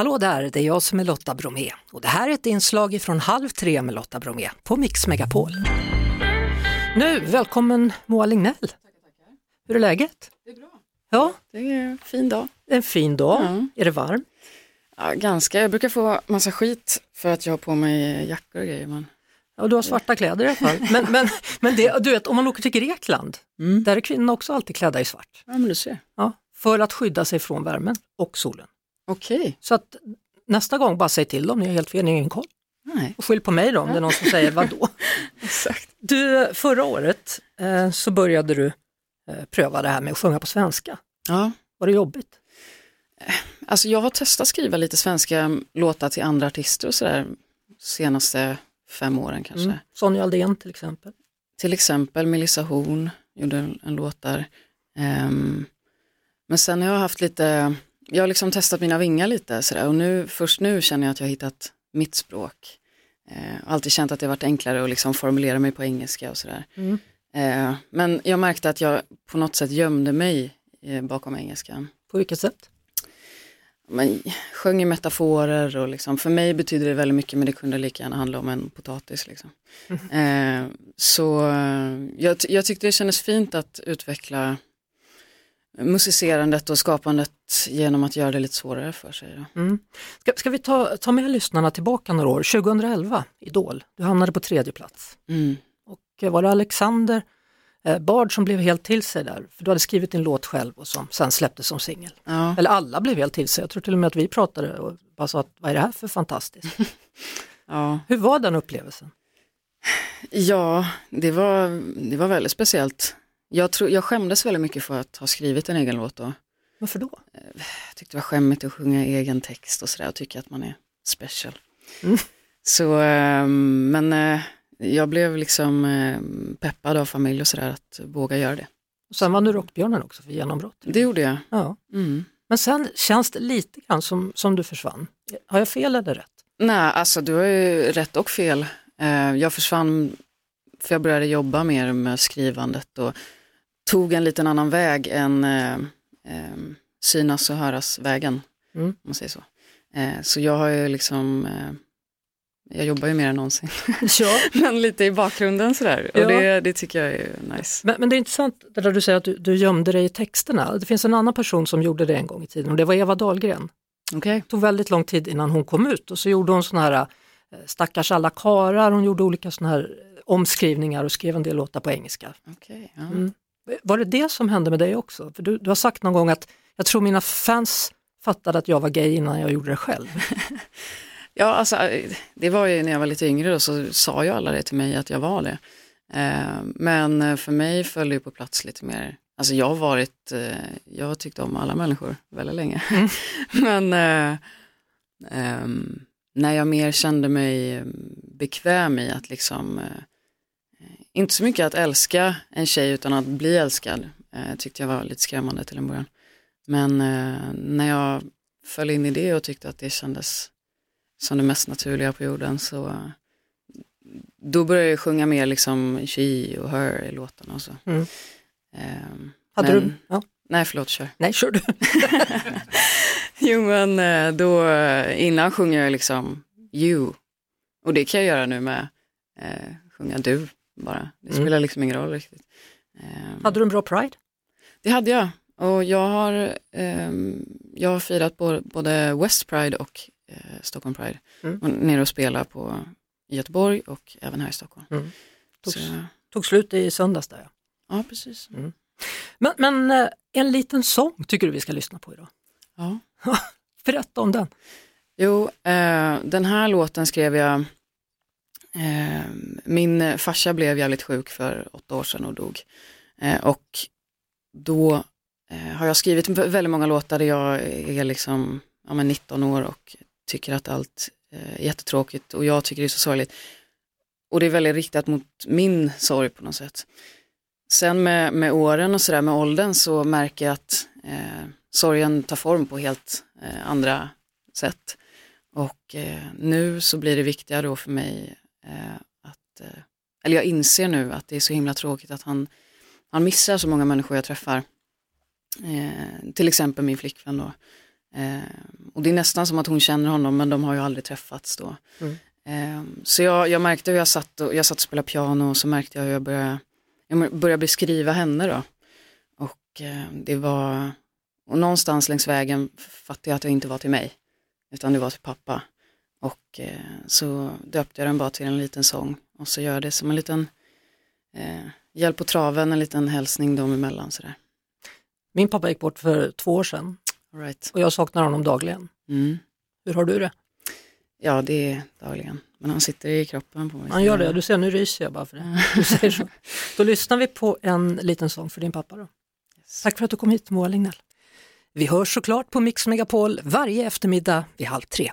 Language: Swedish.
Hallå där, det är jag som är Lotta Bromé och det här är ett inslag från Halv tre med Lotta Bromé på Mix Megapol. Nu, välkommen Moa Lignell. Hur är läget? Det är bra. Ja, Det är en fin dag. en fin dag. Ja. Är det varmt? Ja, ganska. Jag brukar få massa skit för att jag har på mig jackor och grejer. Men... Ja, du har svarta kläder i alla fall. Men, men, men det, du vet, om man åker till Grekland, Mm. där är kvinnorna också alltid klädda i svart. Ja, men du ser. Ja, för att skydda sig från värmen och solen. Okej. Så att nästa gång bara säg till dem, ni har helt fel, ni har ingen koll. Nej, Och skyll på mig då om det är någon som säger vadå. exakt. Du, förra året eh, så började du eh, pröva det här med att sjunga på svenska. Ja, Var det jobbigt? alltså jag har testat skriva lite svenska låtar till andra artister och sådär senaste fem åren kanske. Mm. Sonja Aldén till exempel. Till exempel Melissa Horn gjorde en, en låt där. Ehm, men sen har jag haft lite, jag har liksom testat mina vingar lite sådär och nu, först nu känner jag att jag har hittat mitt språk. Eh, alltid känt att det varit enklare att liksom formulera mig på engelska och sådär. Mm. Eh, men jag märkte att jag på något sätt gömde mig eh, bakom engelskan. På vilket sätt? Man sjöng i metaforer och liksom, för mig betyder det väldigt mycket men det kunde lika gärna handla om en potatis. Liksom. Eh, så eh, jag, jag tyckte det kändes fint att utveckla musicerandet och skapandet genom att göra det lite svårare för sig. Mm. Ska, ska vi ta, ta med lyssnarna tillbaka några år? 2011, Idol, du hamnade på tredje plats. Mm. Och eh, var det Alexander eh, Bard som blev helt till sig där? För du hade skrivit din låt själv och som sen släpptes som singel. Ja. Eller alla blev helt till sig, jag tror till och med att vi pratade och bara sa att vad är det här för fantastiskt? Ja. Hur var den upplevelsen? Ja, det var, det var väldigt speciellt. Jag, tror, jag skämdes väldigt mycket för att ha skrivit en egen låt. Då. Varför då? Jag tyckte det var skämmigt att sjunga egen text och sådär och tycka att man är special. Mm. Så, ehm, men eh, jag blev liksom ehm, peppad av familj och sådär att våga göra det. Och sen vann du Rockbjörnen också för genombrott. Det gjorde jag. Ja. Mm. Men sen känns det lite grann som, som du försvann. Har jag fel eller rätt? Nej, alltså du har ju rätt och fel. Eh, jag försvann för jag började jobba mer med skrivandet och tog en liten annan väg än eh, eh, synas och höras vägen. Mm. Om man säger så. Eh, så jag har ju liksom, eh, jag jobbar ju mer än någonsin. Ja. Men lite i bakgrunden sådär. Ja. Och det, det tycker jag är nice. Men, men det är intressant det där du säger att du, du gömde dig i texterna. Det finns en annan person som gjorde det en gång i tiden och det var Eva Dahlgren. Okej. Det tog väldigt lång tid innan hon kom ut och så gjorde hon såna här eh, stackars alla karar, hon gjorde olika såna här eh, omskrivningar och skrev en del låtar på engelska. Okej, ja. Mm. Var det det som hände med dig också? För du, du har sagt någon gång att jag tror mina fans fattade att jag var gay innan jag gjorde det själv. Ja, alltså, eh, det var ju när jag var lite yngre då, så sa ju alla det till mig att jag var det. Eh, men eh, för mig föll det på plats lite mer, alltså jag har varit, eh, jag har tyckt om alla människor väldigt länge. Mm. men eh, ehm, när jag mer kände mig eh, bekväm i att liksom, eh, inte så mycket att älska en tjej utan att bli älskad, eh, tyckte jag var lite skrämmande till en början. Men eh, när jag föll in i det och tyckte att det kändes som det mest naturliga på jorden så eh, då började jag sjunga mer liksom she och her i låtarna och så. Mm. Ehm, Hade men, du? Ja. Nej förlåt, kör. Nej, kör du. Jo men eh, då, eh, innan sjunger jag liksom you. Och det kan jag göra nu med eh, sjunga du bara. Det Mm. spelar liksom ingen roll riktigt. Ehm, Hade du en bra pride? Det hade jag. Och jag har, ehm, jag har firat både, West Pride och eh, Stockholm Pride. Mm. Och nere och spelar på i Göteborg och även här i Stockholm. Mm. Togs, Så, tog slut i söndags där. ja. ja, precis. Men, men eh, en liten sång tycker du vi ska lyssna på idag. Ja. Berätta om den. Jo, eh, den här låten skrev jag, Ehm, min farsa blev jävligt sjuk för åtta år sedan och dog. Eh, och då eh, har jag skrivit väldigt många låtar där jag är liksom ja, men 19 år och tycker att allt eh, är jättetråkigt och jag tycker det är så sorgligt. Och det är väldigt riktat mot min sorg på något sätt. Sen med, med åren och sådär med åldern så märker jag att eh, sorgen tar form på helt eh, andra sätt. Och eh, nu så blir det viktiga då för mig att, eh, eller jag inser nu att det är så himla tråkigt att han, han missar så många människor jag träffar. Eh, till exempel min flickvän då. Eh, och det är nästan som att hon känner honom men de har ju aldrig träffats då. Mm. Eh, så jag, jag, märkte hur jag satt och, jag satt och spelade piano och så märkte jag hur jag började, jag började beskriva henne då. Och eh, det var, och någonstans längs vägen fattade jag att det inte var till mig, utan det var till pappa. Och eh, så döpte jag den bara till en liten sång och så gör jag det som en liten eh, hjälp på traven, en liten hälsning dem emellan sådär. Min pappa gick bort för två år sedan right. och jag saknar honom dagligen. Mm. Hur har du det? Ja, det är dagligen. Men han sitter i kroppen på mig. Han gör det, du ser nu ryser jag bara för det. Du säger så. Då lyssnar vi på en liten sång för din pappa då. Yes. Tack för att du kom hit Moa Lignell. Vi hörs såklart på Mix Megapol varje eftermiddag vid halv tre.